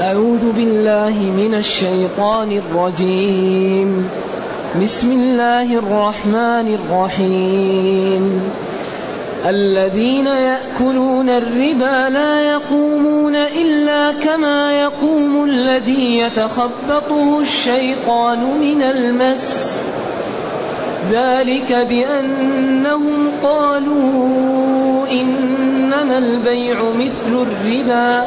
أعوذ بالله من الشيطان الرجيم. بسم الله الرحمن الرحيم. الذين يأكلون الربا لا يقومون إلا كما يقوم الذي يتخبطه الشيطان من المس. ذلك بأنهم قالوا إنما البيع مثل الربا.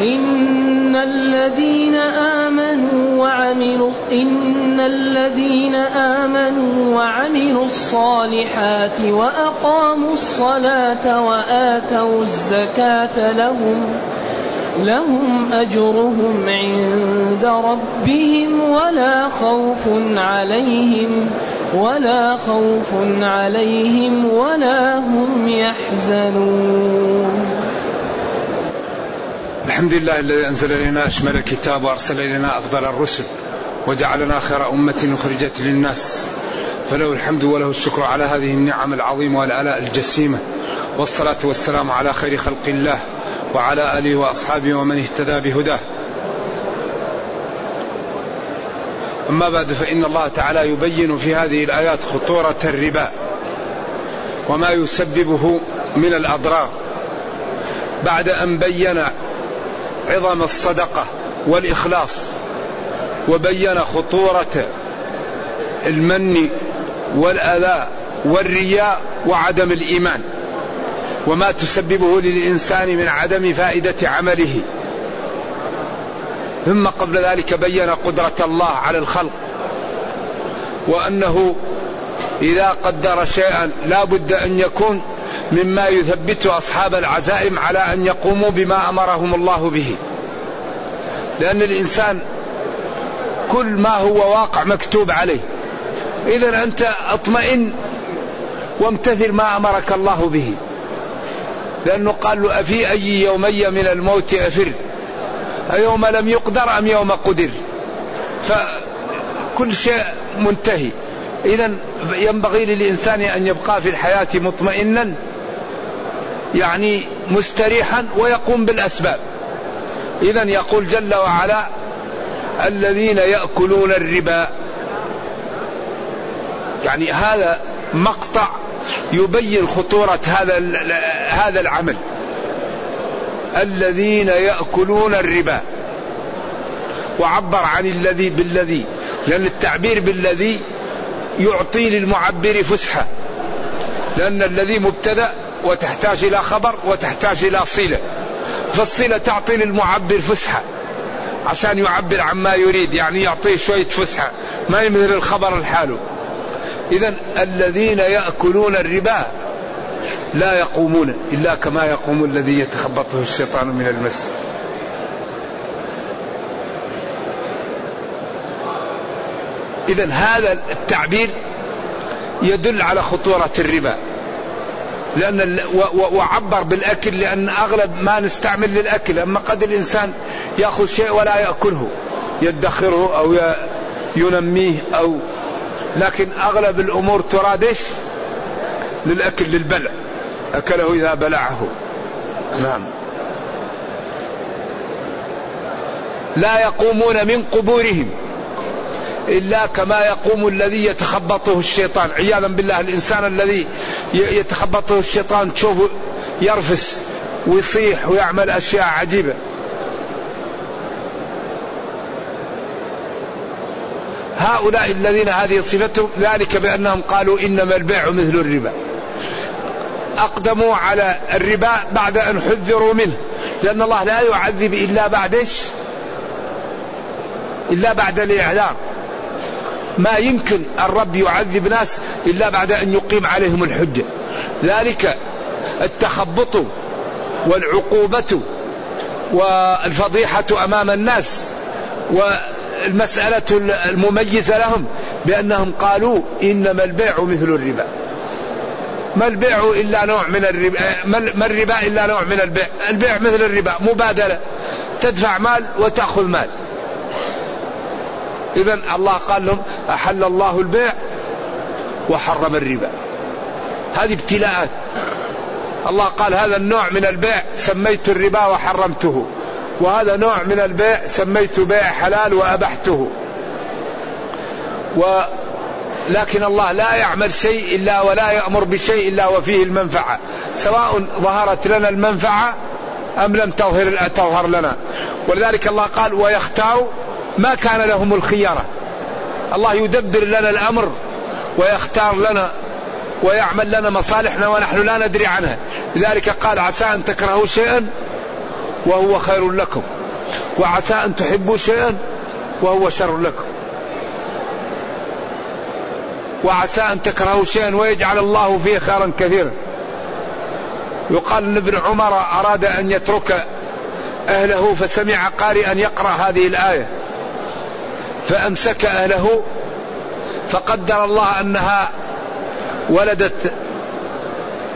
إن الذين آمنوا وعملوا إن الذين آمنوا وعملوا الصالحات وأقاموا الصلاة وآتوا الزكاة لهم لهم أجرهم عند ربهم ولا خوف عليهم ولا خوف عليهم ولا هم يحزنون الحمد لله الذي أنزل إلينا أشمل الكتاب وأرسل إلينا أفضل الرسل وجعلنا خير أمة أخرجت للناس. فله الحمد وله الشكر على هذه النعم العظيمة والآلاء الجسيمة. والصلاة والسلام على خير خلق الله وعلى آله وأصحابه ومن اهتدى بهداه. أما بعد فإن الله تعالى يبين في هذه الآيات خطورة الربا وما يسببه من الأضرار. بعد أن بين عظم الصدقة والإخلاص وبين خطورة المن والأذى والرياء وعدم الإيمان وما تسببه للإنسان من عدم فائدة عمله. ثم قبل ذلك بين قدرة الله على الخلق وأنه إذا قدر شيئا لا بد أن يكون مما يثبت أصحاب العزائم على أن يقوموا بما أمرهم الله به. لأن الإنسان كل ما هو واقع مكتوب عليه. إذا أنت اطمئن وامتثل ما أمرك الله به. لأنه قال له أفي أي يومي من الموت أفر؟ أيوم لم يقدر أم يوم قدر؟ فكل شيء منتهي. إذا ينبغي للإنسان أن يبقى في الحياة مطمئنا يعني مستريحا ويقوم بالأسباب. إذا يقول جل وعلا الذين يأكلون الربا. يعني هذا مقطع يبين خطورة هذا هذا العمل. الذين يأكلون الربا. وعبر عن الذي بالذي لأن التعبير بالذي يعطي للمعبر فسحة. لأن الذي مبتدأ وتحتاج إلى خبر وتحتاج إلى صلة. فالصلة تعطي للمعبر فسحة. عشان يعبر عما يريد يعني يعطيه شوية فسحة. ما يمثل الخبر الحاله إذا الذين يأكلون الربا لا يقومون إلا كما يقوم الذي يتخبطه الشيطان من المس. إذا هذا التعبير يدل على خطورة الربا. لأن وعبر بالأكل لأن أغلب ما نستعمل للأكل أما قد الإنسان يأخذ شيء ولا يأكله يدخره أو ينميه أو لكن أغلب الأمور تراد إيش؟ للأكل للبلع. أكله إذا بلعه. نعم. لا يقومون من قبورهم. إلا كما يقوم الذي يتخبطه الشيطان. عياذا بالله الإنسان الذي يتخبطه الشيطان تشوفه يرفس ويصيح ويعمل أشياء عجيبة. هؤلاء الذين هذه صفتهم ذلك بأنهم قالوا إنما البيع مثل الربا. أقدموا على الربا بعد أن حذروا منه لأن الله لا يعذب إلا بعد إيش؟ إلا بعد الإعذار. ما يمكن الرب يعذب ناس إلا بعد أن يقيم عليهم الحجة. ذلك التخبط والعقوبة والفضيحة أمام الناس والمسألة المميزة لهم بأنهم قالوا إنما البيع مثل الربا. ما البيع إلا نوع من الربا ما الربا إلا نوع من البيع. البيع مثل الربا مبادلة. تدفع مال وتأخذ مال. إذا الله قال لهم أحل الله البيع وحرم الربا. هذه ابتلاءات. الله قال هذا النوع من البيع سميت الربا وحرمته. وهذا نوع من البيع سميت بيع حلال وأبحته. و لكن الله لا يعمل شيء إلا ولا يأمر بشيء إلا وفيه المنفعة. سواء ظهرت لنا المنفعة أم لم تظهر, تظهر لنا. ولذلك الله قال ويختار ما كان لهم الخيارة. الله يدبر لنا الأمر ويختار لنا ويعمل لنا مصالحنا ونحن لا ندري عنها. لذلك قال عسى أن تكرهوا شيئا وهو خير لكم. وعسى أن تحبوا شيئا وهو شر لكم. وعسى أن تكرهوا شيئا ويجعل الله فيه خيرا كثيرا. يقال أن ابن عمر أراد أن يترك أهله فسمع قارئا يقرأ هذه الآية. فأمسك أهله فقدر الله أنها ولدت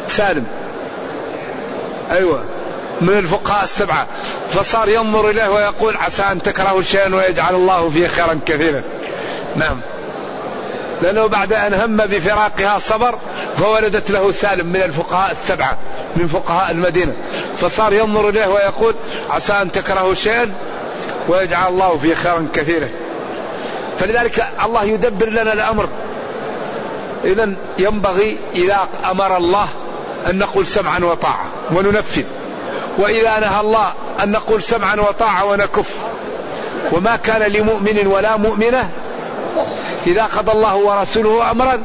سالم. أيوة من الفقهاء السبعة. فصار ينظر إليه ويقول عسى أن تكرهوا شيئا ويجعل الله فيه خيرا كثيرا. نعم. لأنه بعد أن هم بفراقها صبر فولدت له سالم من الفقهاء السبعة من فقهاء المدينة. فصار ينظر إليه ويقول عسى أن تكرهوا شيئا ويجعل الله فيه خيرا كثيرا. فلذلك الله يدبر لنا الأمر. إذا ينبغي إذا أمر الله أن نقول سمعا وطاعة وننفذ. وإذا نهى الله أن نقول سمعا وطاعة ونكف. وما كان لمؤمن ولا مؤمنة إذا قضى الله ورسوله أمرا.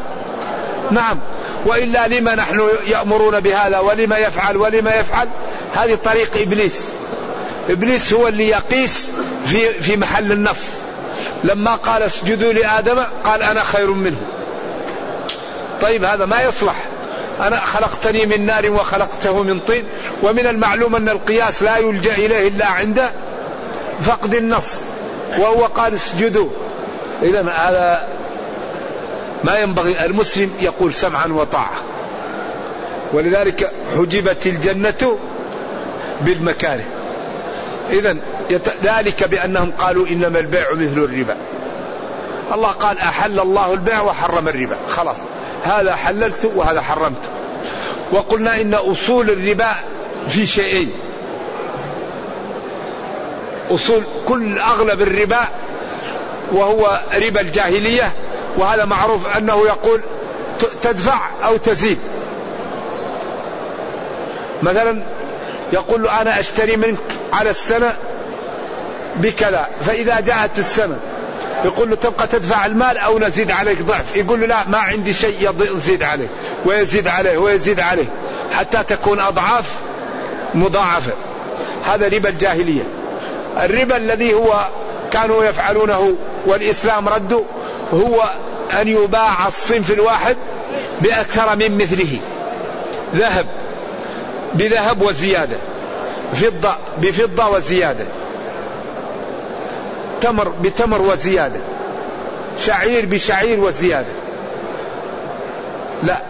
نعم. وإلا لما نحن يأمرون بهذا ولما يفعل ولما يفعل. هذه طريق إبليس. إبليس هو اللي يقيس في, في محل النص لما قال اسجدوا لآدم قال أنا خير منه. طيب هذا ما يصلح. أنا خلقتني من نار وخلقته من طين ومن المعلوم أن القياس لا يلجأ إليه إلا عند فقد النص وهو قال اسجدوا. إذا هذا ما ينبغي المسلم يقول سمعا وطاعة. ولذلك حجبت الجنة بالمكاره. إذا ذلك بأنهم قالوا إنما البيع مثل الربا. الله قال أحل الله البيع وحرم الربا. خلاص. هذا حللت وهذا حرمت. وقلنا إن أصول الربا في شيئين. أصول كل أغلب الربا وهو ربا الجاهلية وهذا معروف أنه يقول تدفع أو تزيد. مثلا يقول له أنا أشتري منك على السنة بكذا فإذا جاءت السنة يقول له تبقى تدفع المال أو نزيد عليك ضعف يقول له لا ما عندي شيء يزيد عليه ويزيد عليه ويزيد عليه حتى تكون أضعاف مضاعفة. هذا ربا الجاهلية. الربا الذي هو كانوا يفعلونه والإسلام رده هو أن يباع الصنف الواحد بأكثر من مثله. ذهب. بذهب وزيادة. فضة بفضة وزيادة. تمر بتمر وزيادة. شعير بشعير وزيادة. لا.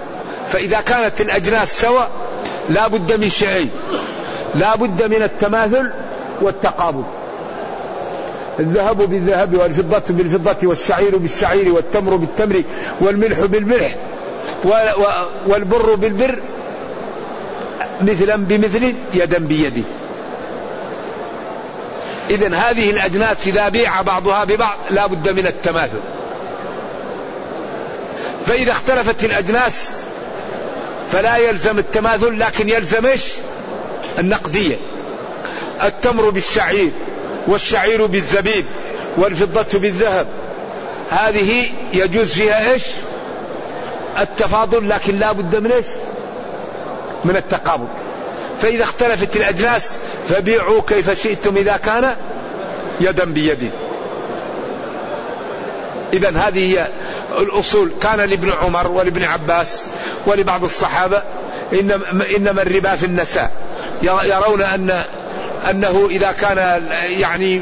فإذا كانت الأجناس سواء لا بد من شيئين لا بد من التماثل والتقابل الذهب بالذهب والفضة بالفضة والشعير بالشعير والتمر بالتمر والملح بالملح والبر بالبر مثلا بمثل يدا بيد إذا هذه الأجناس إذا بيع بعضها ببعض لا بد من التماثل فإذا اختلفت الأجناس فلا يلزم التماثل لكن يلزم إيش؟ النقدية التمر بالشعير والشعير بالزبيب والفضة بالذهب هذه يجوز فيها إيش؟ التفاضل لكن لا بد من إيش؟ من التقابل. فإذا اختلفت الأجناس فبيعوا كيف شئتم إذا كان يدا بيد. إذا هذه هي الأصول. كان لابن عمر ولابن عباس ولبعض الصحابة إنما, إنما الربا في النساء. يرون أن أنه إذا كان يعني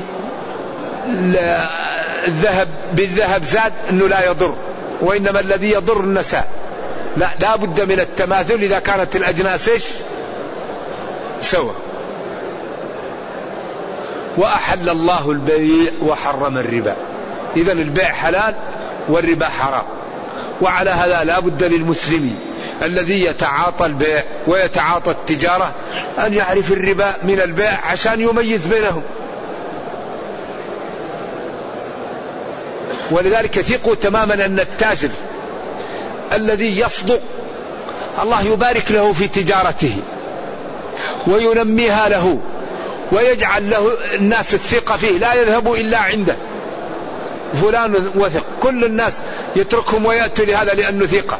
الذهب بالذهب زاد أنه لا يضر. وإنما الذي يضر النساء. لا لا بد من التماثل إذا كانت الأجناس إيش؟ سوا. وأحل الله البيع وحرم الربا. إذا البيع حلال والربا حرام. وعلى هذا لا بد للمسلم الذي يتعاطى البيع ويتعاطى التجارة أن يعرف الربا من البيع عشان يميز بينهم. ولذلك ثقوا تماما أن التاجر الذي يصدق. الله يبارك له في تجارته وينميها له ويجعل له الناس الثقة فيه. لا يذهب إلا عنده. فلان وثق. كل الناس يتركهم ويأتوا لهذا لأنه ثقة.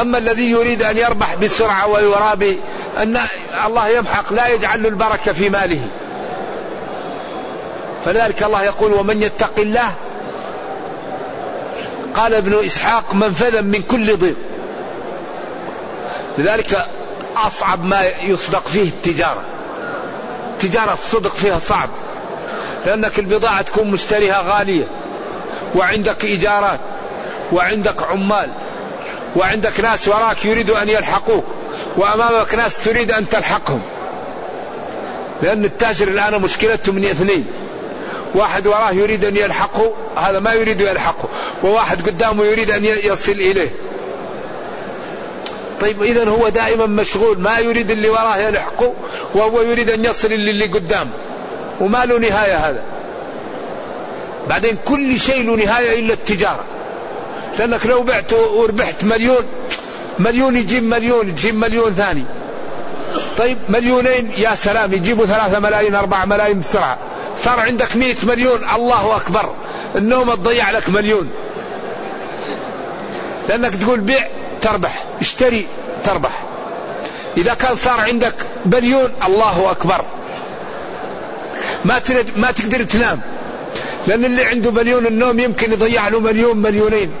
أما الذي يريد أن يربح بسرعة ويرابي أن الله يمحق لا يجعل له البركة في ماله. فلذلك الله يقول ومن يتق الله قال ابن إسحاق منفذا من كل ضيق. لذلك أصعب ما يصدق فيه التجارة. التجارة الصدق فيها صعب. لأنك البضاعة تكون مشتريها غالية. وعندك إيجارات. وعندك عمال. وعندك ناس وراك يريدوا أن يلحقوك. وأمامك ناس تريد أن تلحقهم. لأن التاجر الآن مشكلته من اثنين. واحد وراه يريد أن يلحقه هذا ما يريد يلحقه وواحد قدامه يريد أن يصل إليه. طيب إذا هو دائما مشغول ما يريد اللي وراه يلحقه وهو يريد أن يصل اللي قدامه وما له نهاية هذا. بعدين كل شيء له نهاية إلا التجارة. لأنك لو بعت وربحت مليون مليون يجيب مليون يجيب مليون ثاني. طيب مليونين يا سلام يجيبوا ثلاثة ملايين أربعة ملايين بسرعة. صار عندك مئة مليون الله أكبر. النوم تضيع لك مليون. لأنك تقول بيع تربح اشتري تربح. إذا كان صار عندك مليون الله أكبر. ما ما تقدر تنام. لأن اللي عنده مليون النوم يمكن يضيع له مليون مليونين.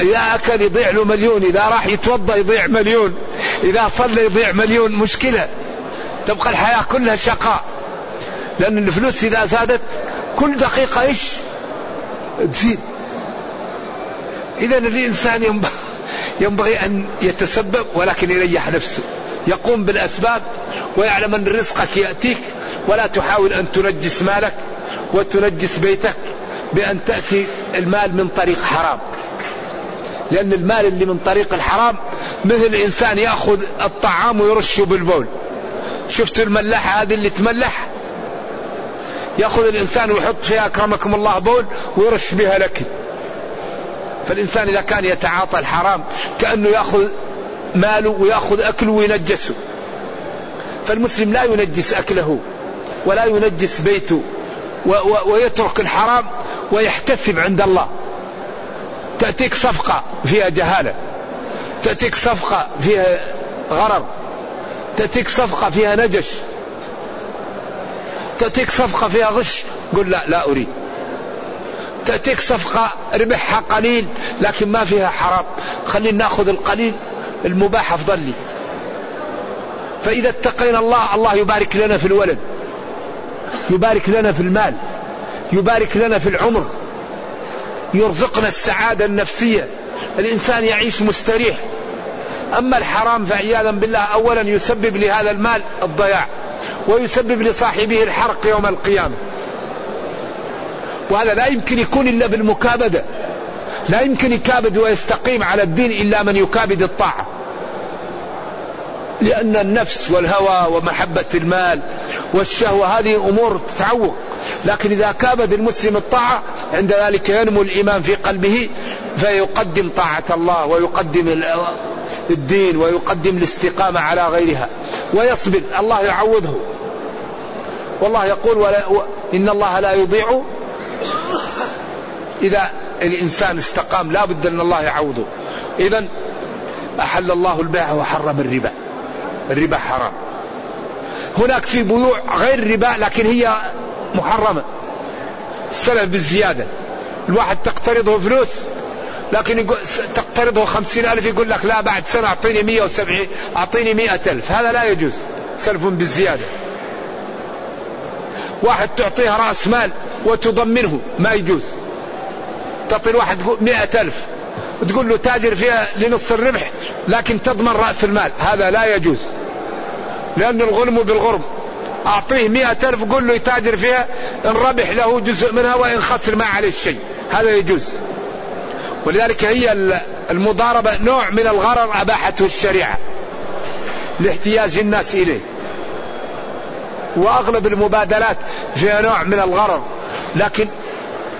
إذا أكل يضيع له مليون إذا راح يتوضأ يضيع مليون إذا صلى يضيع مليون. مشكلة. تبقى الحياة كلها شقاء. لأن الفلوس إذا زادت كل دقيقة إيش؟ تزيد. إذا الإنسان ينبغي أن يتسبب ولكن يريح نفسه. يقوم بالأسباب ويعلم أن رزقك يأتيك ولا تحاول أن تنجس مالك وتنجس بيتك بأن تأتي المال من طريق حرام. لأن المال اللي من طريق الحرام مثل إنسان يأخذ الطعام ويرشه بالبول. شفت الملاحة هذه اللي تملح؟ يأخذ الإنسان ويحط فيها أكرمكم الله بول ويرش بها لك. فالإنسان إذا كان يتعاطى الحرام كأنه يأخذ ماله ويأخذ أكله وينجسه. فالمسلم لا ينجس أكله ولا ينجس بيته ويترك الحرام ويحتسب عند الله. تأتيك صفقة فيها جهالة. تأتيك صفقة فيها غرر. تأتيك صفقة فيها نجش. تأتيك صفقة فيها غش؟ قل لا لا أريد. تأتيك صفقة ربحها قليل لكن ما فيها حرام. خلينا ناخذ القليل المباح أفضل لي. فإذا اتقينا الله الله يبارك لنا في الولد يبارك لنا في المال يبارك لنا في العمر يرزقنا السعادة النفسية. الإنسان يعيش مستريح. أما الحرام فعياذا بالله أولا يسبب لهذا المال الضياع. ويسبب لصاحبه الحرق يوم القيامة. وهذا لا يمكن يكون إلا بالمكابدة. لا يمكن يكابد ويستقيم على الدين إلا من يكابد الطاعة. لأن النفس والهوى ومحبة المال والشهوة هذه أمور تتعوق. لكن إذا كابد المسلم الطاعة عند ذلك ينمو الإيمان في قلبه فيقدم طاعة الله ويقدم الدين ويقدم الاستقامة على غيرها ويصبر الله يعوضه. والله يقول ولا إن الله لا يضيع. إذا الإنسان استقام لا بد أن الله يعوضه. إذا أحل الله البيع وحرم الربا. الربا حرام. هناك في بيوع غير الربا لكن هي محرمة. السلف بالزيادة. الواحد تقترضه فلوس. لكن يقول تقترضه خمسين ألف يقول لك لا بعد سنة أعطيني مية وسبعين أعطيني مئة ألف. هذا لا يجوز سلف بالزيادة. واحد تعطيه رأس مال وتضمنه ما يجوز. تعطي الواحد مئة ألف وتقول له تاجر فيها لنص الربح لكن تضمن رأس المال. هذا لا يجوز. لأن الغنم بالغرم أعطيه مئة ألف قل له يتاجر فيها إن ربح له جزء منها وإن خسر ما عليه شيء. هذا يجوز. ولذلك هي المضاربة نوع من الغرر أباحته الشريعة لاحتياج الناس إليه. وأغلب المبادلات فيها نوع من الغرر لكن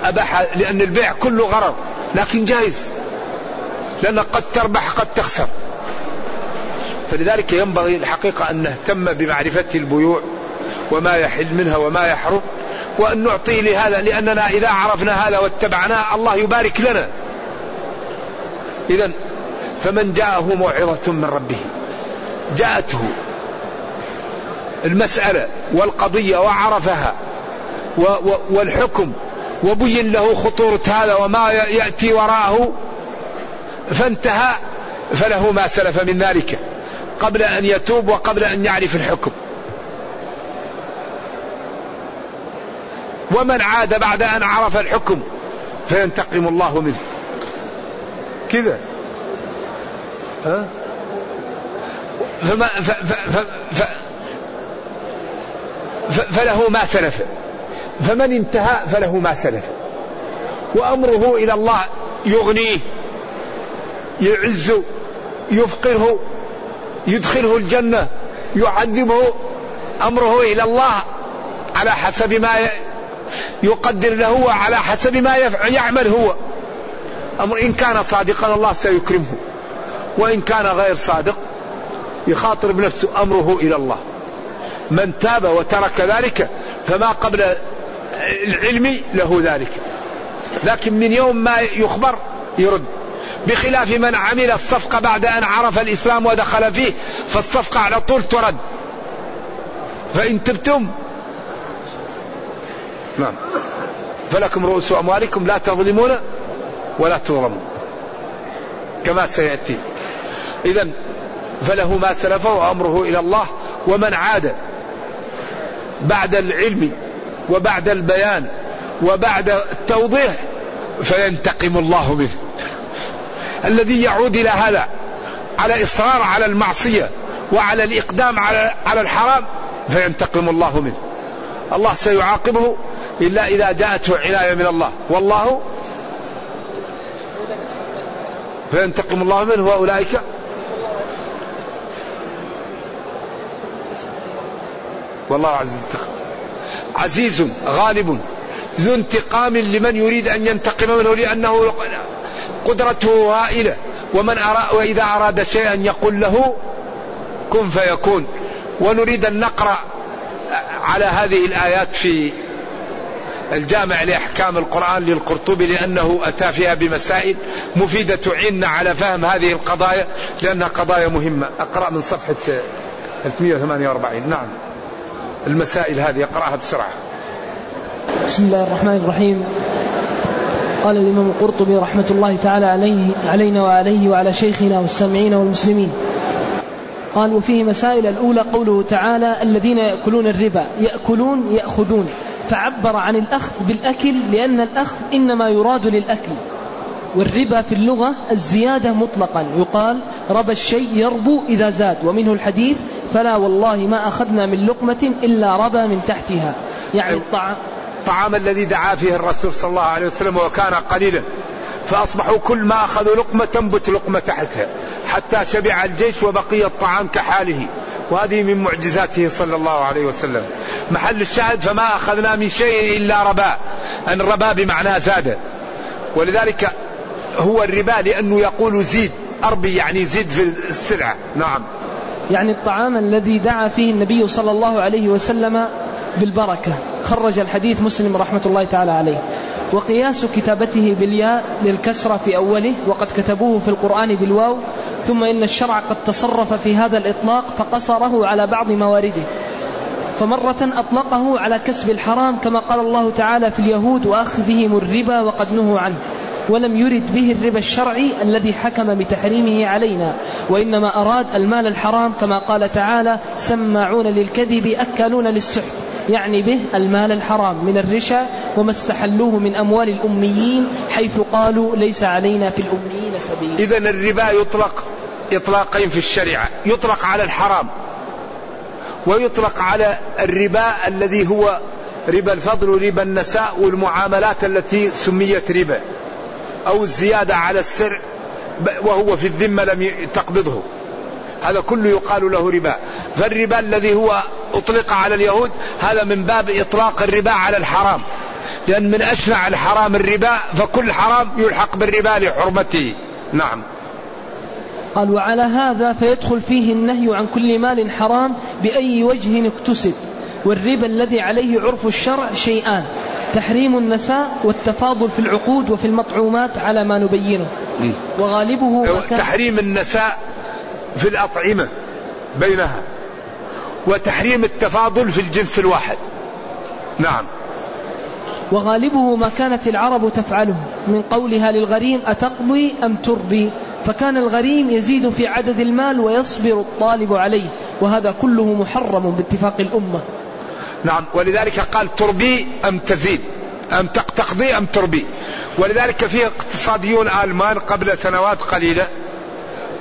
أباح لأن البيع كله غرر لكن جائز لأنك قد تربح قد تخسر. فلذلك ينبغي الحقيقة أن نهتم بمعرفة البيوع وما يحل منها وما يحرم وأن نعطي لهذا لأننا إذا عرفنا هذا واتبعناه الله يبارك لنا. إذا فمن جاءه موعظة من ربه. جاءته المسألة والقضية وعرفها والحكم وبين له خطورة هذا وما يأتي وراءه فانتهى فله ما سلف من ذلك قبل أن يتوب وقبل أن يعرف الحكم. ومن عاد بعد أن عرف الحكم فينتقم الله منه. كذا ها؟ فما ف ف ف ف ف فله ما سلف. فمن انتهى فله ما سلف. وأمره إلى الله يغنيه يعزه يفقره يدخله الجنة يعذبه. أمره إلى الله على حسب ما يقدر له وعلى حسب ما يعمل هو. أمر إن كان صادقا الله سيكرمه وإن كان غير صادق يخاطر بنفسه أمره إلى الله. من تاب وترك ذلك فما قبل العلم له ذلك. لكن من يوم ما يخبر يرد. بخلاف من عمل الصفقة بعد أن عرف الإسلام ودخل فيه فالصفقة على طول ترد. فإن تبتم نعم. فلكم رؤوس أموالكم لا تظلمون ولا تظلمون كما سيأتي. إذا فله ما سلف وأمره إلى الله ومن عاد بعد العلم وبعد البيان وبعد التوضيح فينتقم الله منه. الذي يعود إلى هذا على إصرار على المعصية وعلى الإقدام على على الحرام فينتقم الله منه. الله سيعاقبه إلا إذا جاءته عناية من الله. والله فينتقم الله منه وأولئك. والله عزيز عزيز غالب ذو انتقام لمن يريد أن ينتقم منه لأنه قدرته هائلة. ومن أرى وإذا أراد شيئا يقول له كن فيكون. ونريد أن نقرأ على هذه الآيات في الجامع لأحكام القرآن للقرطبي لأنه أتى فيها بمسائل مفيدة تعيننا على فهم هذه القضايا لأنها قضايا مهمة. أقرأ من صفحة 348 نعم. المسائل هذه أقرأها بسرعة. بسم الله الرحمن الرحيم. قال الإمام القرطبي رحمة الله تعالى عليه علينا وعليه وعلى شيخنا والسامعين والمسلمين. قال وفيه مسائل الأولى قوله تعالى الذين يأكلون الربا يأكلون يأخذون. فعبر عن الأخذ بالأكل لأن الأخذ إنما يراد للأكل. والربا في اللغة الزيادة مطلقا. يقال ربى الشيء يربو إذا زاد. ومنه الحديث فلا والله ما أخذنا من لقمة إلا ربى من تحتها. يعني الطعام الطعام الذي دعا فيه الرسول صلى الله عليه وسلم وكان قليلا. فأصبحوا كل ما أخذوا لقمة تنبت لقمة تحتها حتى شبع الجيش وبقي الطعام كحاله. وهذه من معجزاته صلى الله عليه وسلم. محل الشاهد فما أخذنا من شيء إلا ربا. أن ربا بمعنى زاد. ولذلك هو الربا لأنه يقول زيد أربي يعني زيد في السلعة. نعم. يعني الطعام الذي دعا فيه النبي صلى الله عليه وسلم بالبركة. خرج الحديث مسلم رحمة الله تعالى عليه. وقياس كتابته بالياء للكسرة في أوله وقد كتبوه في القرآن بالواو ثم إن الشرع قد تصرف في هذا الإطلاق فقصره على بعض موارده. فمرة أطلقه على كسب الحرام كما قال الله تعالى في اليهود وأخذهم الربا وقد نهوا عنه. ولم يرد به الربا الشرعي الذي حكم بتحريمه علينا. وإنما أراد المال الحرام كما قال تعالى سماعون للكذب أكالون للسحت. يعني به المال الحرام من الرشا وما استحلوه من أموال الأميين حيث قالوا ليس علينا في الأميين سبيل. إذا الربا يطلق إطلاقين في الشريعة. يطلق على الحرام ويطلق على الربا الذي هو ربا الفضل وربا النساء والمعاملات التي سميت ربا أو الزيادة على السر وهو في الذمة لم تقبضه. هذا كله يقال له ربا. فالربا الذي هو أطلق على اليهود هذا من باب إطلاق الربا على الحرام. لأن من أشنع الحرام الربا فكل حرام يلحق بالربا لحرمته. نعم. قال وعلى هذا فيدخل فيه النهي عن كل مال حرام بأي وجه اكتسب والربا الذي عليه عرف الشرع شيئان تحريم النساء والتفاضل في العقود وفي المطعومات على ما نبينه. وغالبه تحريم النساء في الأطعمة بينها وتحريم التفاضل في الجنس الواحد. نعم. وغالبه ما كانت العرب تفعله من قولها للغريم أتقضي أم تربي فكان الغريم يزيد في عدد المال ويصبر الطالب عليه وهذا كله محرم باتفاق الأمة. نعم. ولذلك قال تربي أم تزيد؟ أم تقضي أم تربي ولذلك في اقتصاديون ألمان قبل سنوات قليلة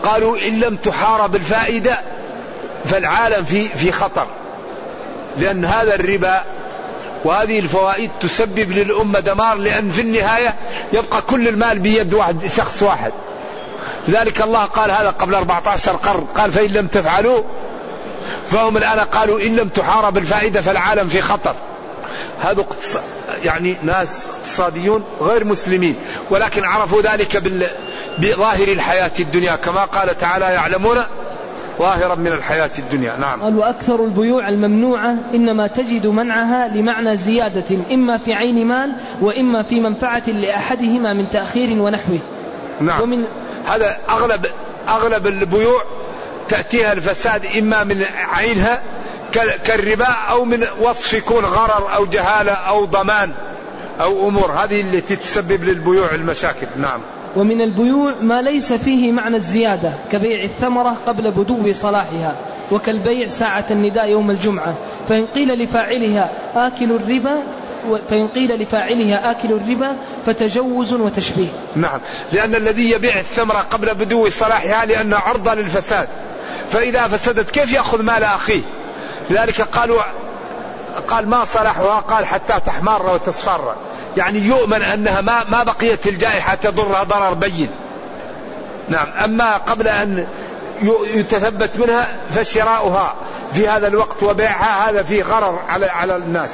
قالوا إن لم تحارب الفائدة فالعالم في في خطر. لأن هذا الربا وهذه الفوائد تسبب للأمة دمار لأن في النهاية يبقى كل المال بيد واحد شخص واحد. لذلك الله قال هذا قبل 14 قرن قال فإن لم تفعلوا فهم الآن قالوا إن لم تحارب الفائدة فالعالم في خطر. هذا يعني ناس اقتصاديون غير مسلمين ولكن عرفوا ذلك بظاهر الحياة الدنيا كما قال تعالى يعلمون ظاهرا من الحياة الدنيا. نعم. قال وأكثر البيوع الممنوعة إنما تجد منعها لمعنى زيادة إما في عين مال وإما في منفعة لأحدهما من تأخير ونحوه. نعم. ومن هذا أغلب أغلب البيوع تأتيها الفساد إما من عينها كالربا أو من وصف يكون غرر أو جهالة أو ضمان أو أمور. هذه التي تسبب للبيوع المشاكل. نعم. ومن البيوع ما ليس فيه معنى الزيادة كبيع الثمرة قبل بدو صلاحها وكالبيع ساعة النداء يوم الجمعة. فإن قيل لفاعلها آكل الربا فإن قيل لفاعلها آكل الربا فتجوز وتشبيه. نعم. لأن الذي يبيع الثمرة قبل بدو صلاحها لأنها عرضة للفساد. فإذا فسدت كيف يأخذ مال أخيه؟ لذلك قالوا قال ما صلحها؟ قال حتى تحمر وتصفر. يعني يؤمن أنها ما, ما بقيت الجائحة تضرها ضرر بين. نعم. أما قبل أن يتثبت منها فشراؤها في هذا الوقت وبيعها هذا فيه غرر على على الناس.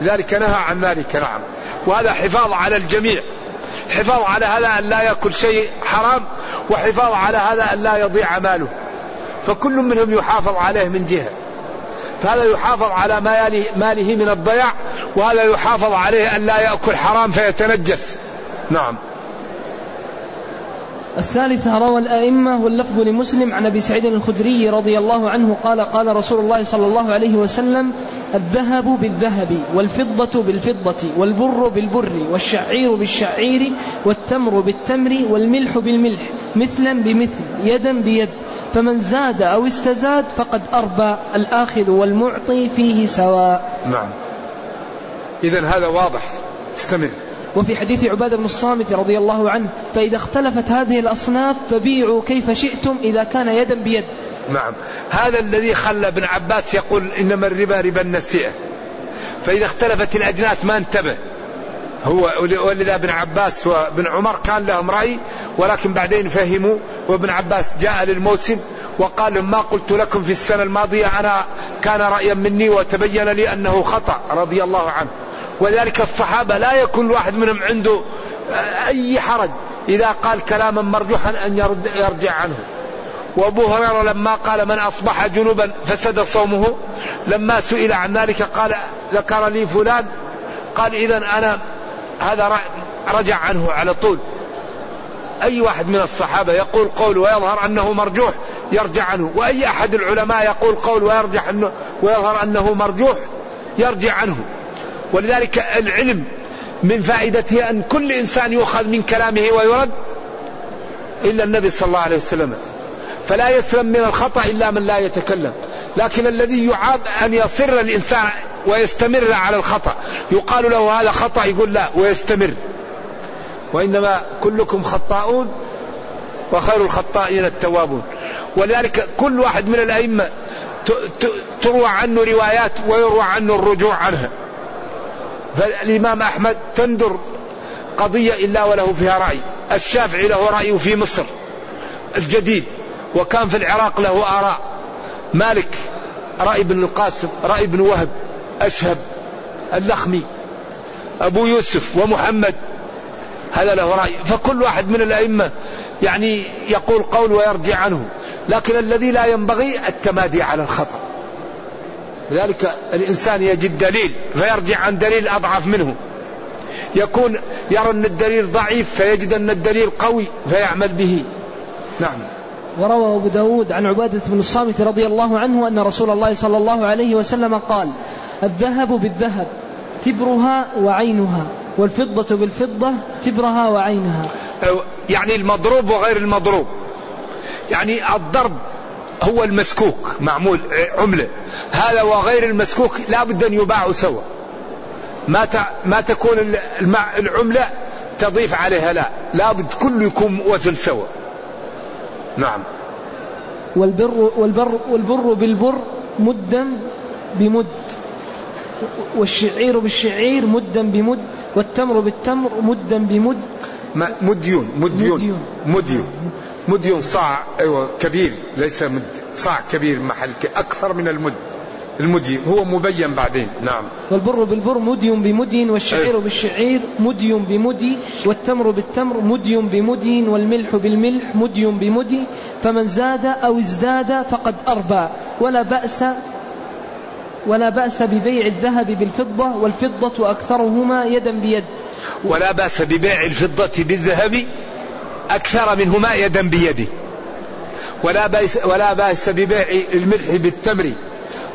لذلك نهى عن ذلك نعم. وهذا حفاظ على الجميع. حفاظ على هذا أن لا يأكل شيء حرام وحفاظ على هذا أن لا يضيع ماله. فكل منهم يحافظ عليه من جهة. فهذا يحافظ على ماله من الضياع وهذا يحافظ عليه أن لا يأكل حرام فيتنجس. نعم. الثالثة روى الأئمة واللفظ لمسلم عن أبي سعيد الخدري رضي الله عنه قال قال رسول الله صلى الله عليه وسلم الذهب بالذهب والفضة بالفضة والبر بالبر والشعير بالشعير والتمر بالتمر والملح بالملح مثلا بمثل يدا بيد. فمن زاد أو استزاد فقد أربى الآخذ والمعطي فيه سواء. نعم. إذا هذا واضح. استمر. وفي حديث عبادة بن الصامت رضي الله عنه فإذا اختلفت هذه الأصناف فبيعوا كيف شئتم إذا كان يدا بيد. نعم. هذا الذي خلى ابن عباس يقول إنما الربا ربا النسيئة. فإذا اختلفت الأجناس ما انتبه. هو ولذا ابن عباس وابن عمر كان لهم رأي ولكن بعدين فهموا وابن عباس جاء للموسم وقال لهم ما قلت لكم في السنة الماضية أنا كان رأيا مني وتبين لي أنه خطأ رضي الله عنه. ولذلك الصحابة لا يكون واحد منهم عنده أي حرج إذا قال كلاما مرجوحا أن يرد يرجع عنه. وأبو هريرة لما قال من أصبح جنوبا فسد صومه لما سئل عن ذلك قال ذكر لي فلان قال اذا أنا هذا رجع عنه على طول. أي واحد من الصحابة يقول قول ويظهر أنه مرجوح يرجع عنه. وأي أحد العلماء يقول قول ويرجح أنه ويظهر أنه مرجوح يرجع عنه. ولذلك العلم من فائدته أن كل إنسان يؤخذ من كلامه ويرد إلا النبي صلى الله عليه وسلم. فلا يسلم من الخطأ إلا من لا يتكلم. لكن الذي يعاب أن يصر الإنسان ويستمر على الخطأ. يقال له هذا خطأ يقول لا ويستمر. وإنما كلكم خطاؤون وخير الخطائين التوابون. ولذلك كل واحد من الأئمة تروى عنه روايات ويروى عنه الرجوع عنها. فالإمام أحمد تندر قضية إلا وله فيها رأي. الشافعي له رأي في مصر الجديد وكان في العراق له آراء. مالك رأي بن القاسم رأي بن وهب. أشهب اللخمي أبو يوسف ومحمد هذا له رأي. فكل واحد من الأئمة يعني يقول قول ويرجع عنه لكن الذي لا ينبغي التمادي على الخطأ. لذلك الإنسان يجد دليل فيرجع عن دليل أضعف منه. يكون يرى أن الدليل ضعيف فيجد أن الدليل قوي فيعمل به. نعم. وروى أبو داود عن عبادة بن الصامت رضي الله عنه أن رسول الله صلى الله عليه وسلم قال الذهب بالذهب تبرها وعينها والفضة بالفضة تبرها وعينها. يعني المضروب وغير المضروب. يعني الضرب هو المسكوك معمول عملة. هذا وغير المسكوك لا بد أن يباع سوا. ما ما تكون العملة تضيف عليها لا. لابد كل يكون وزن سوا. نعم. والبر والبر والبر بالبر مدا بمد والشعير بالشعير مدا بمد والتمر بالتمر مدا بمد. مديون مديون مديون. مديون. صاع أيوه كبير ليس مد صاع كبير محل أكثر من المد. المدي هو مبين بعدين. نعم. والبر بالبر مدي بمدي والشعير أي. بالشعير مدي بمدي والتمر بالتمر مدي بمدي والملح بالملح مدي بمدي. فمن زاد أو ازداد فقد أربى. ولا بأس ولا بأس ببيع الذهب بالفضة والفضة أكثرهما يدا بيد. ولا بأس ببيع الفضة بالذهب أكثر منهما يدا بيد ولا بأس, ولا بأس ببيع الملح بالتمر.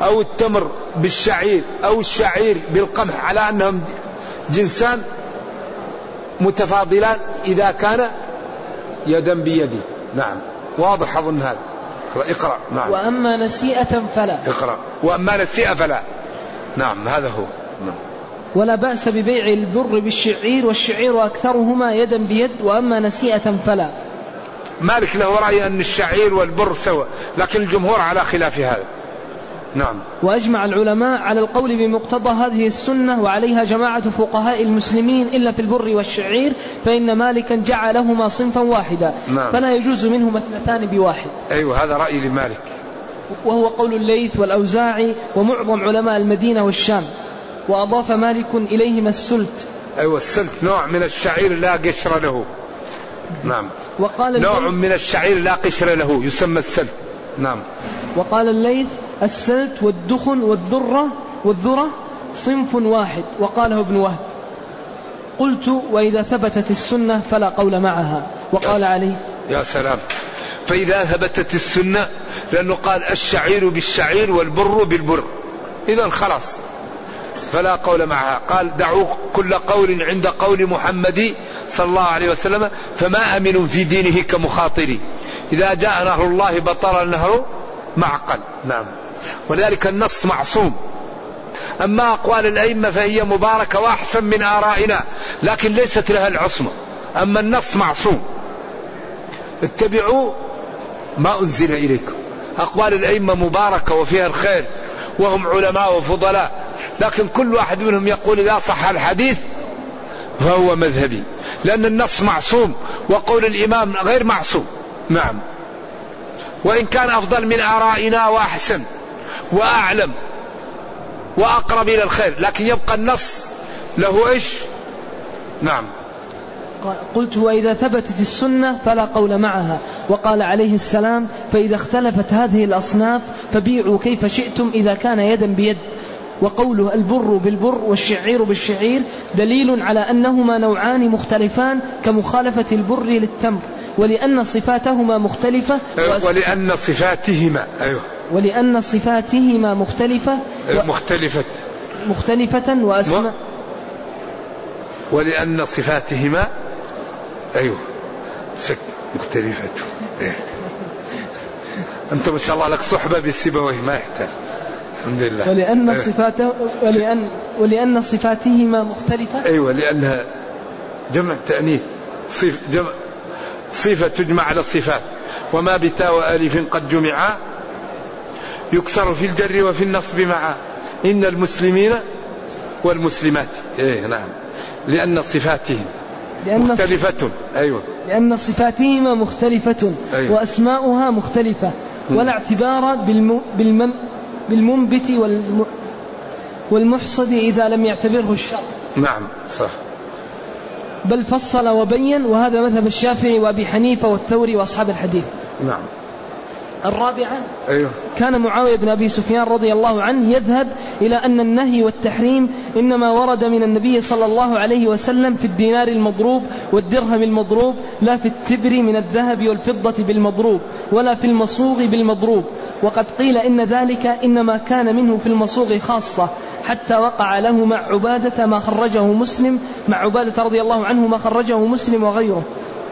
أو التمر بالشعير أو الشعير بالقمح على أنهم جنسان متفاضلان إذا كان يدا بيد نعم. واضح أظن هذا. اقرأ. نعم. وأما نسيئة فلا. اقرأ. وأما نسيئة فلا. نعم هذا هو. نعم. ولا بأس ببيع البر بالشعير والشعير أكثرهما يدا بيد وأما نسيئة فلا. مالك له رأي أن الشعير والبر سوا لكن الجمهور على خلاف هذا. نعم. وأجمع العلماء على القول بمقتضى هذه السنة وعليها جماعة فقهاء المسلمين إلا في البر والشعير فإن مالكا جعلهما صنفا واحدا. نعم. فلا يجوز منهما اثنتان بواحد. أيوة هذا رأي لمالك. وهو قول الليث والأوزاعي ومعظم علماء المدينة والشام. وأضاف مالك إليهما السلت. أيوة السلت نوع من الشعير لا قشر له. نعم. وقال نوع من الشعير لا قشر له يسمى السلت. نعم. وقال الليث السلت والدخن والذرة والذرة صنف واحد وقاله ابن وهب. قلت وإذا ثبتت السنة فلا قول معها. وقال عليه يا سلام. فإذا ثبتت السنة لأنه قال الشعير بالشعير والبر بالبر. إذا خلاص. فلا قول معها. قال دعوا كل قول عند قول محمد صلى الله عليه وسلم فما أمن في دينه كمخاطري. إذا جاء نهر الله بطل النهر معقل. نعم. ولذلك النص معصوم. أما أقوال الأئمة فهي مباركة وأحسن من آرائنا لكن ليست لها العصمة. أما النص معصوم. اتبعوا ما أنزل إليكم. أقوال الأئمة مباركة وفيها الخير وهم علماء وفضلاء. لكن كل واحد منهم يقول إذا صح الحديث فهو مذهبي. لأن النص معصوم وقول الإمام غير معصوم. نعم. وإن كان أفضل من آرائنا وأحسن وأعلم وأقرب إلى الخير لكن يبقى النص له إيش؟ نعم. قلت وإذا ثبتت السنة فلا قول معها. وقال عليه السلام فإذا اختلفت هذه الأصناف فبيعوا كيف شئتم إذا كان يدا بيد. وقوله البر بالبر والشعير بالشعير دليل على أنهما نوعان مختلفان كمخالفة البر للتمر. ولأن صفاتهما مختلفة أيوة ولأن صفاتهما أيوة. ولأن صفاتهما مختلفة أيوة مختلفة. مختلفة وأسماء. ولأن صفاتهما أيوة. سك مختلفة. إيه. أنت ما شاء الله لك صحبة بالسبويه ما يحتاج. الحمد لله. ولأن أيوة. صفاته ولأن ولأن صفاتهما مختلفة؟ أيوة لأنها جمع تأنيث. صف جمع صفة تجمع على الصفات. وما بتاء وألف قد جمعا يكسر في الجر وفي النصب معا. إن المسلمين والمسلمات. إيه نعم. لأن صفاتهم لأن مختلفة أيوة. لأن صفاتهما مختلفة أيوة. وأسماؤها مختلفة. ولا اعتبار بالم... بالمم... بالمنبت والم... والمحصد إذا لم يعتبره الشر نعم صح. بل فصل وبين وهذا مذهب الشافعي وأبي حنيفة والثوري وأصحاب الحديث. نعم. الرابعة أيوه. كان معاوية بن أبي سفيان رضي الله عنه يذهب إلى أن النهي والتحريم إنما ورد من النبي صلى الله عليه وسلم في الدينار المضروب والدرهم المضروب لا في التبر من الذهب والفضة بالمضروب ولا في المصوغ بالمضروب وقد قيل إن ذلك إنما كان منه في المصوغ خاصة حتى وقع له مع عبادة ما خرجه مسلم مع عبادة رضي الله عنه ما خرجه مسلم وغيره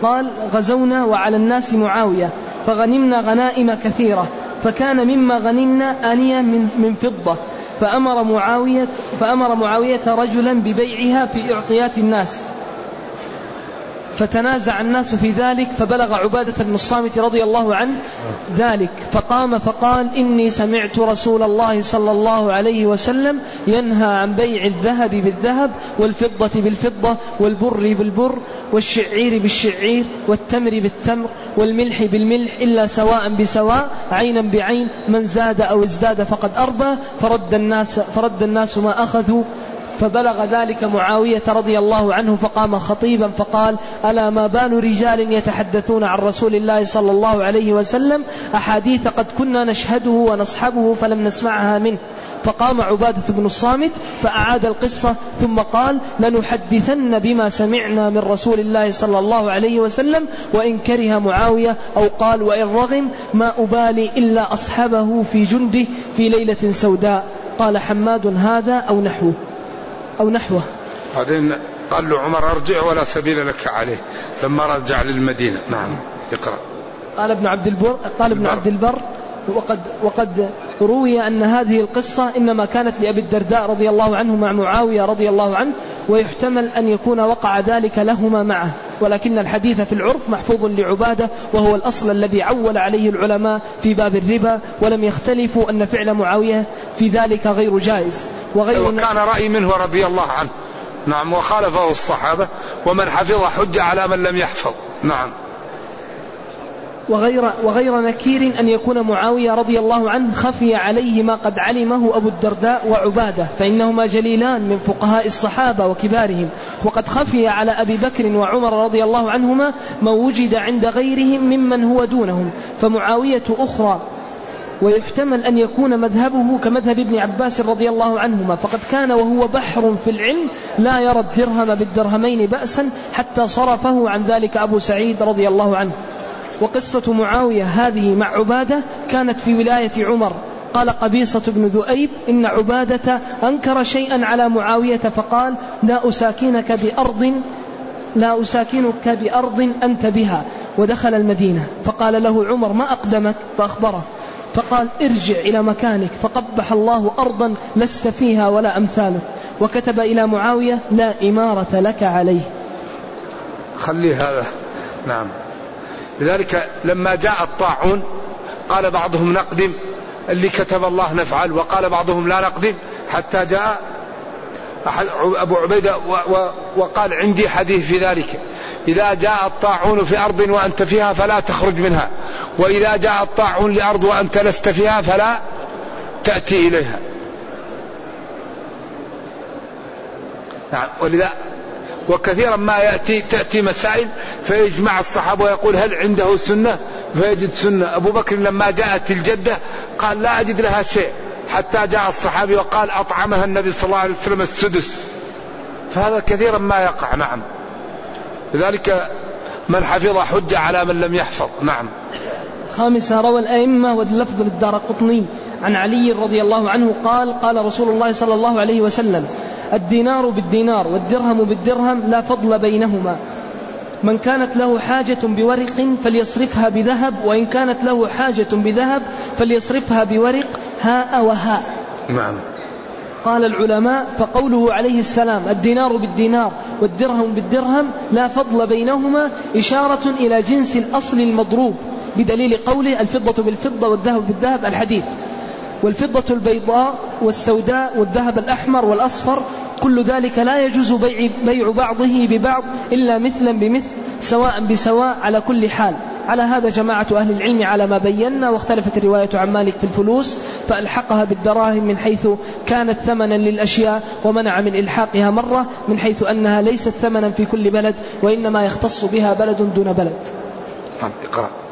قال غزونا وعلى الناس معاوية فغنمنا غنائم كثيرة فكان مما غنمنا آنية من, من فضة فأمر معاوية فأمر معاوية رجلا ببيعها في إعطيات الناس. فتنازع الناس في ذلك فبلغ عبادة بن الصامت رضي الله عنه ذلك. فقام فقال إني سمعت رسول الله صلى الله عليه وسلم ينهى عن بيع الذهب بالذهب والفضة بالفضة والبر بالبر والشعير بالشعير والتمر بالتمر والملح بالملح إلا سواء بسواء عينا بعين من زاد أو ازداد فقد أربى. فرد الناس, فرد الناس ما أخذوا. فبلغ ذلك معاوية رضي الله عنه فقام خطيبا فقال ألا ما بال رجال يتحدثون عن رسول الله صلى الله عليه وسلم؟ أحاديث قد كنا نشهده ونصحبه فلم نسمعها منه. فقام عبادة بن الصامت فأعاد القصة ثم قال لنحدثن بما سمعنا من رسول الله صلى الله عليه وسلم وإن كره معاوية أو قال وإن رغم ما أبالي إلا أصحبه في جنده في ليلة سوداء. قال حماد هذا أو نحوه. أو نحوه. بعدين قال له عمر أرجع ولا سبيل لك عليه. لما رجع للمدينة. نعم. اقرأ. قال ابن عبد البر قال ابن عبد البر وقد وقد روي أن هذه القصة إنما كانت لأبي الدرداء رضي الله عنه مع معاوية رضي الله عنه ويحتمل أن يكون وقع ذلك لهما معه. ولكن الحديث في العرف محفوظ لعبادة وهو الأصل الذي عول عليه العلماء في باب الربا ولم يختلفوا أن فعل معاوية في ذلك غير جائز. وغير وكان رأي منه رضي الله عنه. نعم وخالفه الصحابة ومن حفظ حج على من لم يحفظ. نعم. وغير, وغير نكير أن يكون معاوية رضي الله عنه خفي عليه ما قد علمه أبو الدرداء وعبادة فإنهما جليلان من فقهاء الصحابة وكبارهم. وقد خفي على أبي بكر وعمر رضي الله عنهما ما وجد عند غيرهم ممن هو دونهم. فمعاوية أخرى ويحتمل أن يكون مذهبه كمذهب ابن عباس رضي الله عنهما فقد كان وهو بحر في العلم لا يرى الدرهم بالدرهمين بأسا حتى صرفه عن ذلك أبو سعيد رضي الله عنه. وقصة معاوية هذه مع عبادة كانت في ولاية عمر. قال قبيصة بن ذؤيب إن عبادة أنكر شيئا على معاوية فقال لا أساكنك بأرض لا أساكنك بأرض أنت بها. ودخل المدينة فقال له عمر ما أقدمك؟ فأخبره. فقال ارجع إلى مكانك فقبح الله أرضا لست فيها ولا أمثاله وكتب إلى معاوية لا إمارة لك عليه. خلي هذا. نعم. لذلك لما جاء الطاعون قال بعضهم نقدم اللي كتب الله نفعل وقال بعضهم لا نقدم حتى جاء أبو عبيدة وقال عندي حديث في ذلك. إذا جاء الطاعون في أرض وأنت فيها فلا تخرج منها. وإذا جاء الطاعون لأرض وأنت لست فيها فلا تأتي إليها. نعم. ولذا وكثيرا ما يأتي تأتي مسائل فيجمع الصحابة ويقول هل عنده سنة؟ فيجد سنة. أبو بكر لما جاءت الجدة قال لا أجد لها شيء. حتى جاء الصحابي وقال أطعمها النبي صلى الله عليه وسلم السدس. فهذا كثيرا ما يقع نعم. لذلك من حفظ حجة على من لم يحفظ نعم. خامسة روى الأئمة واللفظ للدار قطني عن علي رضي الله عنه قال قال رسول الله صلى الله عليه وسلم الدينار بالدينار والدرهم بالدرهم لا فضل بينهما. من كانت له حاجة بورق فليصرفها بذهب وإن كانت له حاجة بذهب فليصرفها بورق هاء وهاء. نعم. قال العلماء فقوله عليه السلام الدينار بالدينار والدرهم بالدرهم لا فضل بينهما إشارة إلى جنس الأصل المضروب بدليل قوله الفضة بالفضة والذهب بالذهب الحديث. والفضة البيضاء والسوداء والذهب الأحمر والأصفر كل ذلك لا يجوز بيع, بيع بعضه ببعض إلا مثلا بمثل سواء بسواء على كل حال. على هذا جماعة أهل العلم على ما بينا واختلفت الرواية عن مالك في الفلوس فألحقها بالدراهم من حيث كانت ثمنا للأشياء ومنع من إلحاقها مرة من حيث أنها ليست ثمنا في كل بلد وإنما يختص بها بلد دون بلد. نعم اقرأ.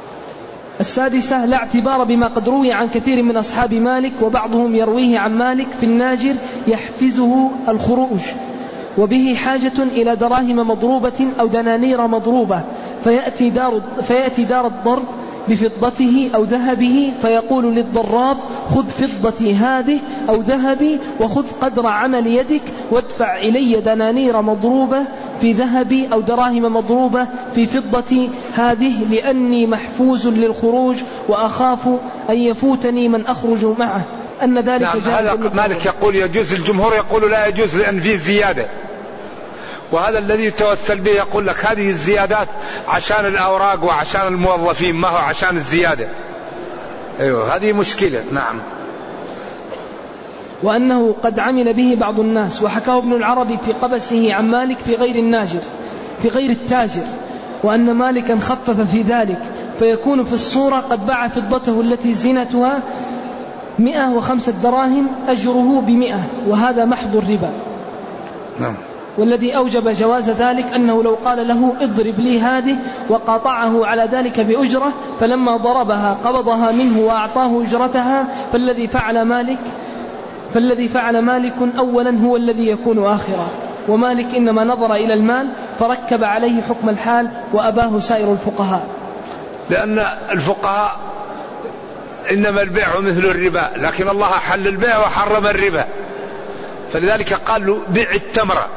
السادسة لا اعتبار بما قد روي عن كثير من أصحاب مالك وبعضهم يرويه عن مالك في الناجر يحفزه الخروج. وبه حاجة إلى دراهم مضروبة أو دنانير مضروبة. فيأتي دار, فيأتي دار الضرب بفضته أو ذهبه فيقول للضراب خذ فضتي هذه أو ذهبي وخذ قدر عمل يدك وادفع إلي دنانير مضروبة في ذهبي أو دراهم مضروبة في فضتي هذه لأني محفوز للخروج وأخاف أن يفوتني من أخرج معه. أن ذلك نعم هذا مالك يقول يجوز الجمهور يقول لا يجوز لأن فيه زيادة. وهذا الذي يتوسل به يقول لك هذه الزيادات عشان الأوراق وعشان الموظفين ما هو عشان الزيادة. أيوه هذه مشكلة. نعم. وأنه قد عمل به بعض الناس وحكاه ابن العربي في قبسه عن مالك في غير الناجر في غير التاجر وأن مالكا خفف في ذلك. فيكون في الصورة قد باع فضته التي زينتها مئة وخمسة دراهم أجره بمئة وهذا محض الربا. نعم. والذي أوجب جواز ذلك أنه لو قال له اضرب لي هذه وقاطعه على ذلك بأجرة فلما ضربها قبضها منه وأعطاه أجرتها فالذي فعل مالك فالذي فعل مالك أولا هو الذي يكون آخرا. ومالك إنما نظر إلى المال فركب عليه حكم الحال وأباه سائر الفقهاء. لأن الفقهاء إنما البيع مثل الربا لكن الله حل البيع وحرم الربا. فلذلك قال له بيع التمرة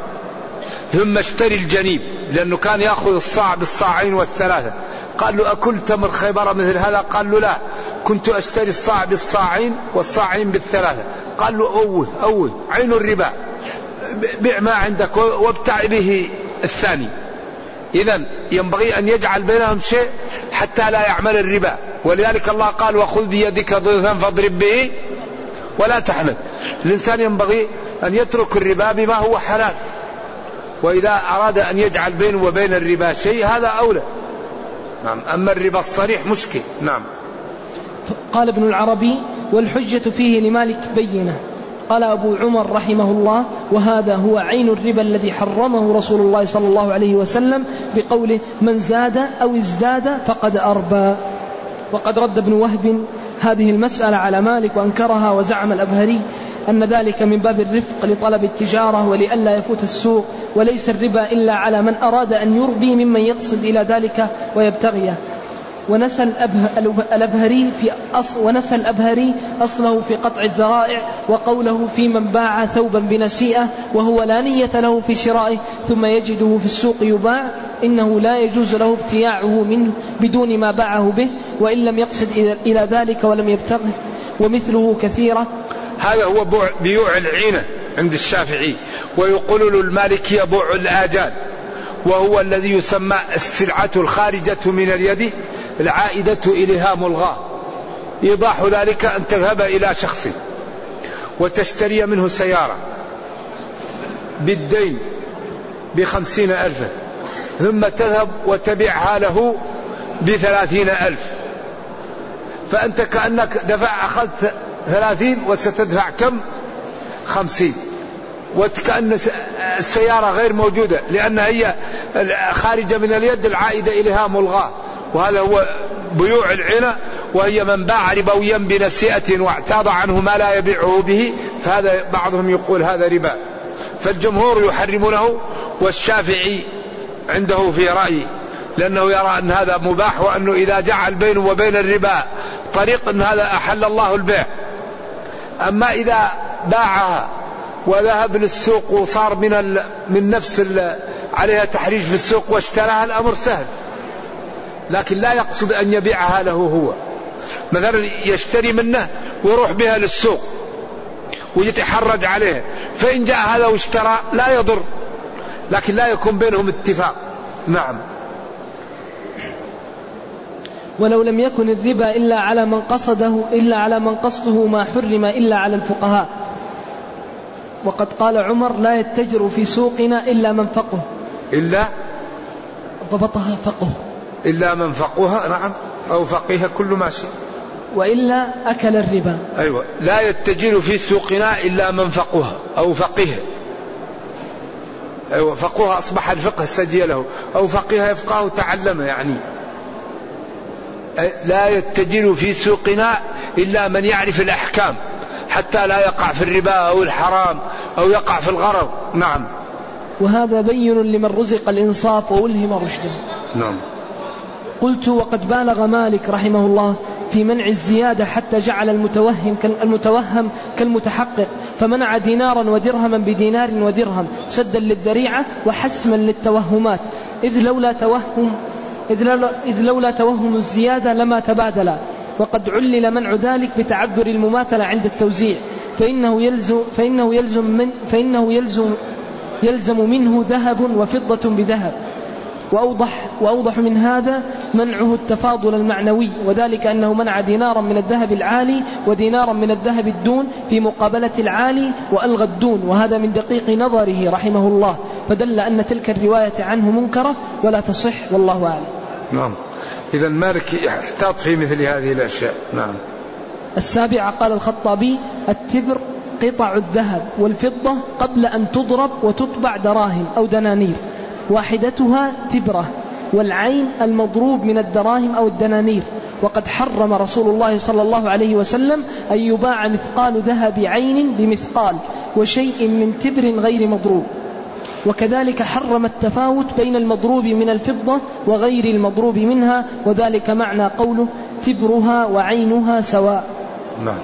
ثم اشتري الجنيب لأنه كان يأخذ الصاع بالصاعين والثلاثة. قال له أكل تمر خيبر مثل هذا؟ قال له لا. كنت أشتري الصاع بالصاعين والصاعين بالثلاثة. قال له أوه أوه عين الربا. بيع ما عندك وابتع به الثاني. إذا ينبغي أن يجعل بينهم شيء حتى لا يعمل الربا. ولذلك الله قال وخذ بيدك ضغثا فاضرب به ولا تحنث. الإنسان ينبغي أن يترك الربا بما هو حلال. وإذا أراد أن يجعل بينه وبين الربا شيء هذا أولى. نعم. أما الربا الصريح مشكل. نعم. قال ابن العربي والحجة فيه لمالك بينة. قال أبو عمر رحمه الله وهذا هو عين الربا الذي حرمه رسول الله صلى الله عليه وسلم بقوله من زاد أو ازداد فقد أربى وقد رد ابن وهب هذه المسألة على مالك وأنكرها وزعم الأبهري. أن ذلك من باب الرفق لطلب التجارة ولئلا يفوت السوق وليس الربا إلا على من أراد أن يربي ممن يقصد إلى ذلك ويبتغيه. ونسى الأبهري في أصل ونسى الأبهري أصله في قطع الذرائع وقوله في من باع ثوبا بنسيئة وهو لا نية له في شرائه ثم يجده في السوق يباع إنه لا يجوز له ابتياعه منه بدون ما باعه به وإن لم يقصد إلى ذلك ولم يبتغه. ومثله كثيرة هذا هو بيوع العينة عند الشافعي ويقول له المالكية بوع الآجال وهو الذي يسمى السلعة الخارجة من اليد العائدة إليها ملغاة. إيضاح ذلك أن تذهب إلى شخص وتشتري منه سيارة بالدين بخمسين ألفا ثم تذهب وتبيعها له بثلاثين ألف. فأنت كأنك دفع أخذت ثلاثين وستدفع كم؟ خمسين. وكأن السيارة غير موجودة لأنها هي خارجة من اليد العائدة إليها ملغاة. وهذا هو بيوع العنى وهي من باع ربويا بنسيئة واعتاض عنه ما لا يبيعه به. فهذا بعضهم يقول هذا ربا. فالجمهور يحرمونه والشافعي عنده في رأي لأنه يرى أن هذا مباح وأنه إذا جعل بينه وبين الربا طريق أن هذا أحل الله البيع. أما إذا باعها وذهب للسوق وصار من ال... من نفس ال... عليها تحريج في السوق واشتراها الأمر سهل. لكن لا يقصد أن يبيعها له هو. مثلا يشتري منه ويروح بها للسوق ويتحرج عليه. فإن جاء هذا واشترى لا يضر لكن لا يكون بينهم اتفاق. نعم. ولو لم يكن الربا إلا على من قصده إلا على من قصده ما حرم إلا على الفقهاء. وقد قال عمر لا يتجر في سوقنا إلا من فقه. إلا ضبطها فقه. إلا من فقه نعم أو فقيه كل ماشي وإلا أكل الربا. أيوة. لا يتجر في سوقنا إلا من فقه أو فقيه أيوة فقه أصبح الفقه سجله أو فقيه يفقه تعلم يعني. لا يتجر في سوقنا إلا من يعرف الأحكام حتى لا يقع في الربا أو الحرام أو يقع في الغرض. نعم. وهذا بين لمن رزق الإنصاف وألهم رشده نعم. قلت وقد بالغ مالك رحمه الله في منع الزيادة حتى جعل المتوهم المتوهم كالمتحقق فمنع دينارا ودرهما بدينار ودرهم سدا للذريعة وحسما للتوهمات. إذ لولا توهم إذ لولا, توهم الزيادة لما تبادلا. وقد علل منع ذلك بتعذر المماثلة عند التوزيع. فإنه يلزم فإنه يلزم من فإنه يلزم يلزم منه ذهب وفضة بذهب. وأوضح, وأوضح من هذا منعه التفاضل المعنوي وذلك أنه منع دينارا من الذهب العالي ودينارا من الذهب الدون في مقابلة العالي وألغى الدون وهذا من دقيق نظره رحمه الله. فدل أن تلك الرواية عنه منكرة ولا تصح والله أعلم. نعم. إذا مالك يحتاط في مثل هذه الأشياء. نعم. السابعة قال الخطابي التبر قطع الذهب والفضة قبل أن تضرب وتطبع دراهم أو دنانير. واحدتها تبرة والعين المضروب من الدراهم أو الدنانير. وقد حرم رسول الله صلى الله عليه وسلم أن يباع مثقال ذهب عين بمثقال وشيء من تبر غير مضروب. وكذلك حرم التفاوت بين المضروب من الفضة وغير المضروب منها وذلك معنى قوله تبرها وعينها سواء. نعم.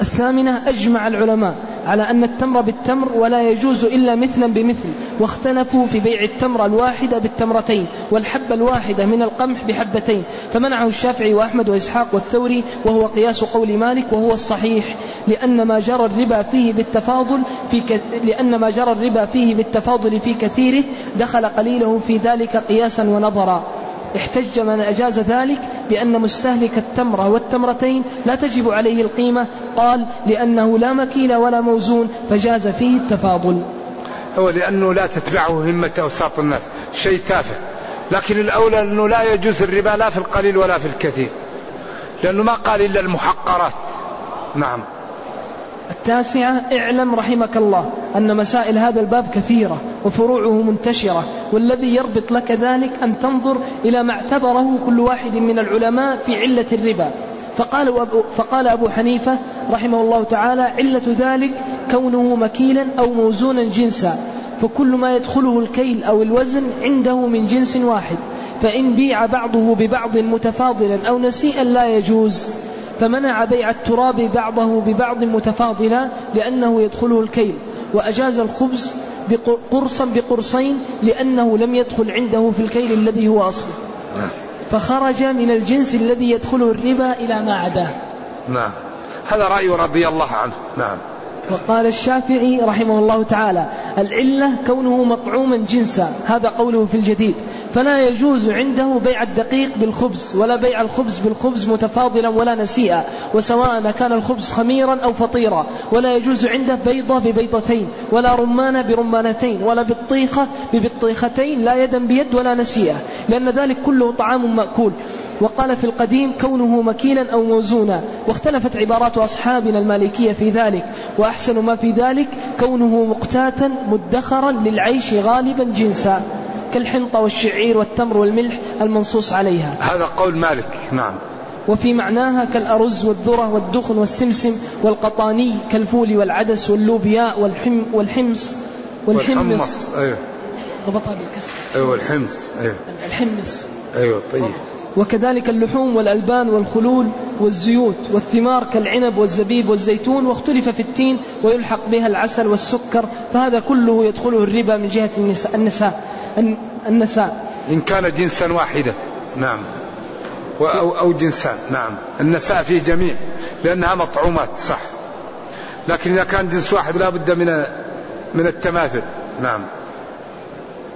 الثامنة أجمع العلماء على أن التمر بالتمر ولا يجوز إلا مثلا بمثل واختلفوا في بيع التمرة الواحدة بالتمرتين والحبة الواحدة من القمح بحبتين فمنعه الشافعي وأحمد وإسحاق والثوري وهو قياس قول مالك وهو الصحيح لأن ما جرى الربا فيه بالتفاضل في ك... لأن ما جرى الربا فيه بالتفاضل في كثيره دخل قليله في ذلك قياسا ونظرا. احتج من أجاز ذلك بأن مستهلك التمرة والتمرتين لا تجب عليه القيمة. قال لأنه لا مكيل ولا موزون فجاز فيه التفاضل. هو لأنه لا تتبعه همة أوساط الناس. شيء تافه. لكن الأولى أنه لا يجوز الربا لا في القليل ولا في الكثير. لأنه ما قال إلا المحقرات. نعم. التاسعة اعلم رحمك الله أن مسائل هذا الباب كثيرة وفروعه منتشرة والذي يربط لك ذلك أن تنظر إلى ما اعتبره كل واحد من العلماء في علة الربا. فقال أبو, فقال أبو حنيفة رحمه الله تعالى علة ذلك كونه مكيلا أو موزونا جنسا. فكل ما يدخله الكيل أو الوزن عنده من جنس واحد فإن بيع بعضه ببعض متفاضلا أو نسيئا لا يجوز. فمنع بيع التراب بعضه ببعض متفاضلا لأنه يدخله الكيل. وأجاز الخبز قرصا بقرصين لأنه لم يدخل عنده في الكيل الذي هو أصله. فخرج من الجنس الذي يدخله الربا إلى ما عداه. نعم. هذا رأي رضي الله عنه. نعم. وقال الشافعي رحمه الله تعالى العلة كونه مطعوما جنسا هذا قوله في الجديد. فلا يجوز عنده بيع الدقيق بالخبز ولا بيع الخبز بالخبز متفاضلا ولا نسيئا وسواء كان الخبز خميرا أو فطيرا. ولا يجوز عنده بيضة ببيضتين ولا رمانة برمانتين ولا بطيخة ببطيختين لا يدا بيد ولا نسيئة لأن ذلك كله طعام مأكول. وقال في القديم كونه مكيلا أو موزونا واختلفت عبارات أصحابنا المالكية في ذلك وأحسن ما في ذلك كونه مقتاتا مدخرا للعيش غالبا جنسا كالحنطة والشعير والتمر والملح المنصوص عليها. هذا قول مالك نعم. وفي معناها كالأرز والذرة والدخن والسمسم والقطاني كالفول والعدس واللوبياء والحم والحمص والحمص. أيوه. ضبطها بالكسر أيوة الحمص أيوة. الحمص. أيوة طيب. وكذلك اللحوم والألبان والخلول والزيوت والثمار كالعنب والزبيب والزيتون واختلف في التين ويلحق بها العسل والسكر فهذا كله يدخله الربا من جهة النساء, النساء, إن كان جنسا واحدا. نعم. أو, أو جنسان. نعم. النساء فيه جميع لأنها مطعومات صح. لكن إذا كان جنس واحد لا بد من من التماثل. نعم.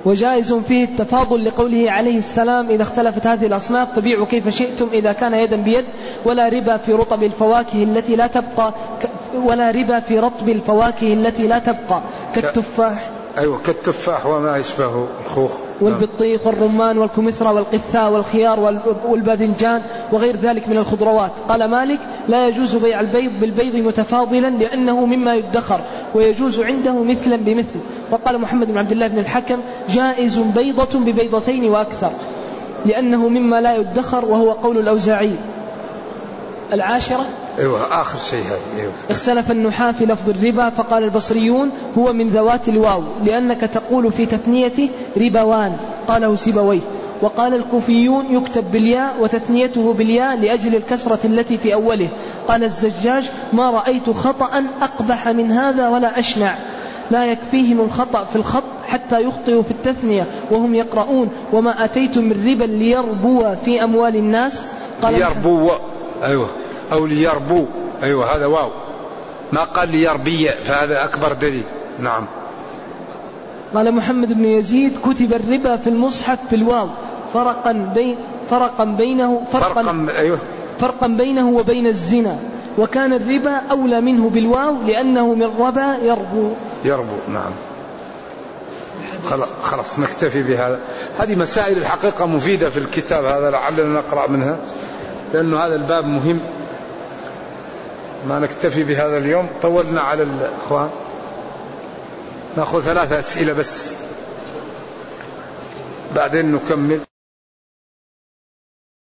وجائز فيه التفاضل لقوله عليه السلام إذا اختلفت هذه الأصناف فبيعوا كيف شئتم إذا كان يدا بيد ولا ربا في رطب الفواكه التي لا تبقى ولا ربا في رطب الفواكه التي لا تبقى كالتفاح. أيوة كالتفاح وما يشبه الخوخ. والبطيخ والرمان والكمثرى والقثاء والخيار والباذنجان وغير ذلك من الخضروات. قال مالك لا يجوز بيع البيض بالبيض متفاضلا لأنه مما يدخر. ويجوز عنده مثلا بمثل. وقال محمد بن عبد الله بن الحكم جائز بيضة ببيضتين وأكثر لأنه مما لا يدخر وهو قول الأوزاعي. العاشرة؟ أيوه آخر شيء هذه أيوه. اختلف النحاة في لفظ الربا فقال البصريون هو من ذوات الواو لأنك تقول في تثنيته ربوان قاله سيبويه. وقال الكوفيون يكتب بالياء وتثنيته بالياء لأجل الكسرة التي في أوله. قال الزجاج ما رأيت خطأ أقبح من هذا ولا أشنع. لا يكفيهم الخطأ في الخط حتى يخطئوا في التثنية وهم يقرؤون. وما أتيتم من ربا ليربو في أموال الناس؟ قال ليربو. أيوه. أو ليربو. أيوه هذا واو. ما قال ليربي فهذا أكبر دليل. نعم. قال محمد بن يزيد كتب الربا في المصحف بالواو. فرقا بين فرقا بينه فرقا, فرقا أيوه. فرقا بينه وبين الزنا. وكان الربا أولى منه بالواو لأنه من ربا يربو. يربو نعم. خلاص نكتفي بهذا. هذه مسائل الحقيقة مفيدة في الكتاب هذا لعلنا نقرأ منها لأنه هذا الباب مهم. ما نكتفي بهذا اليوم. طولنا على الأخوان نأخذ ثلاثة أسئلة بس. بعدين نكمل.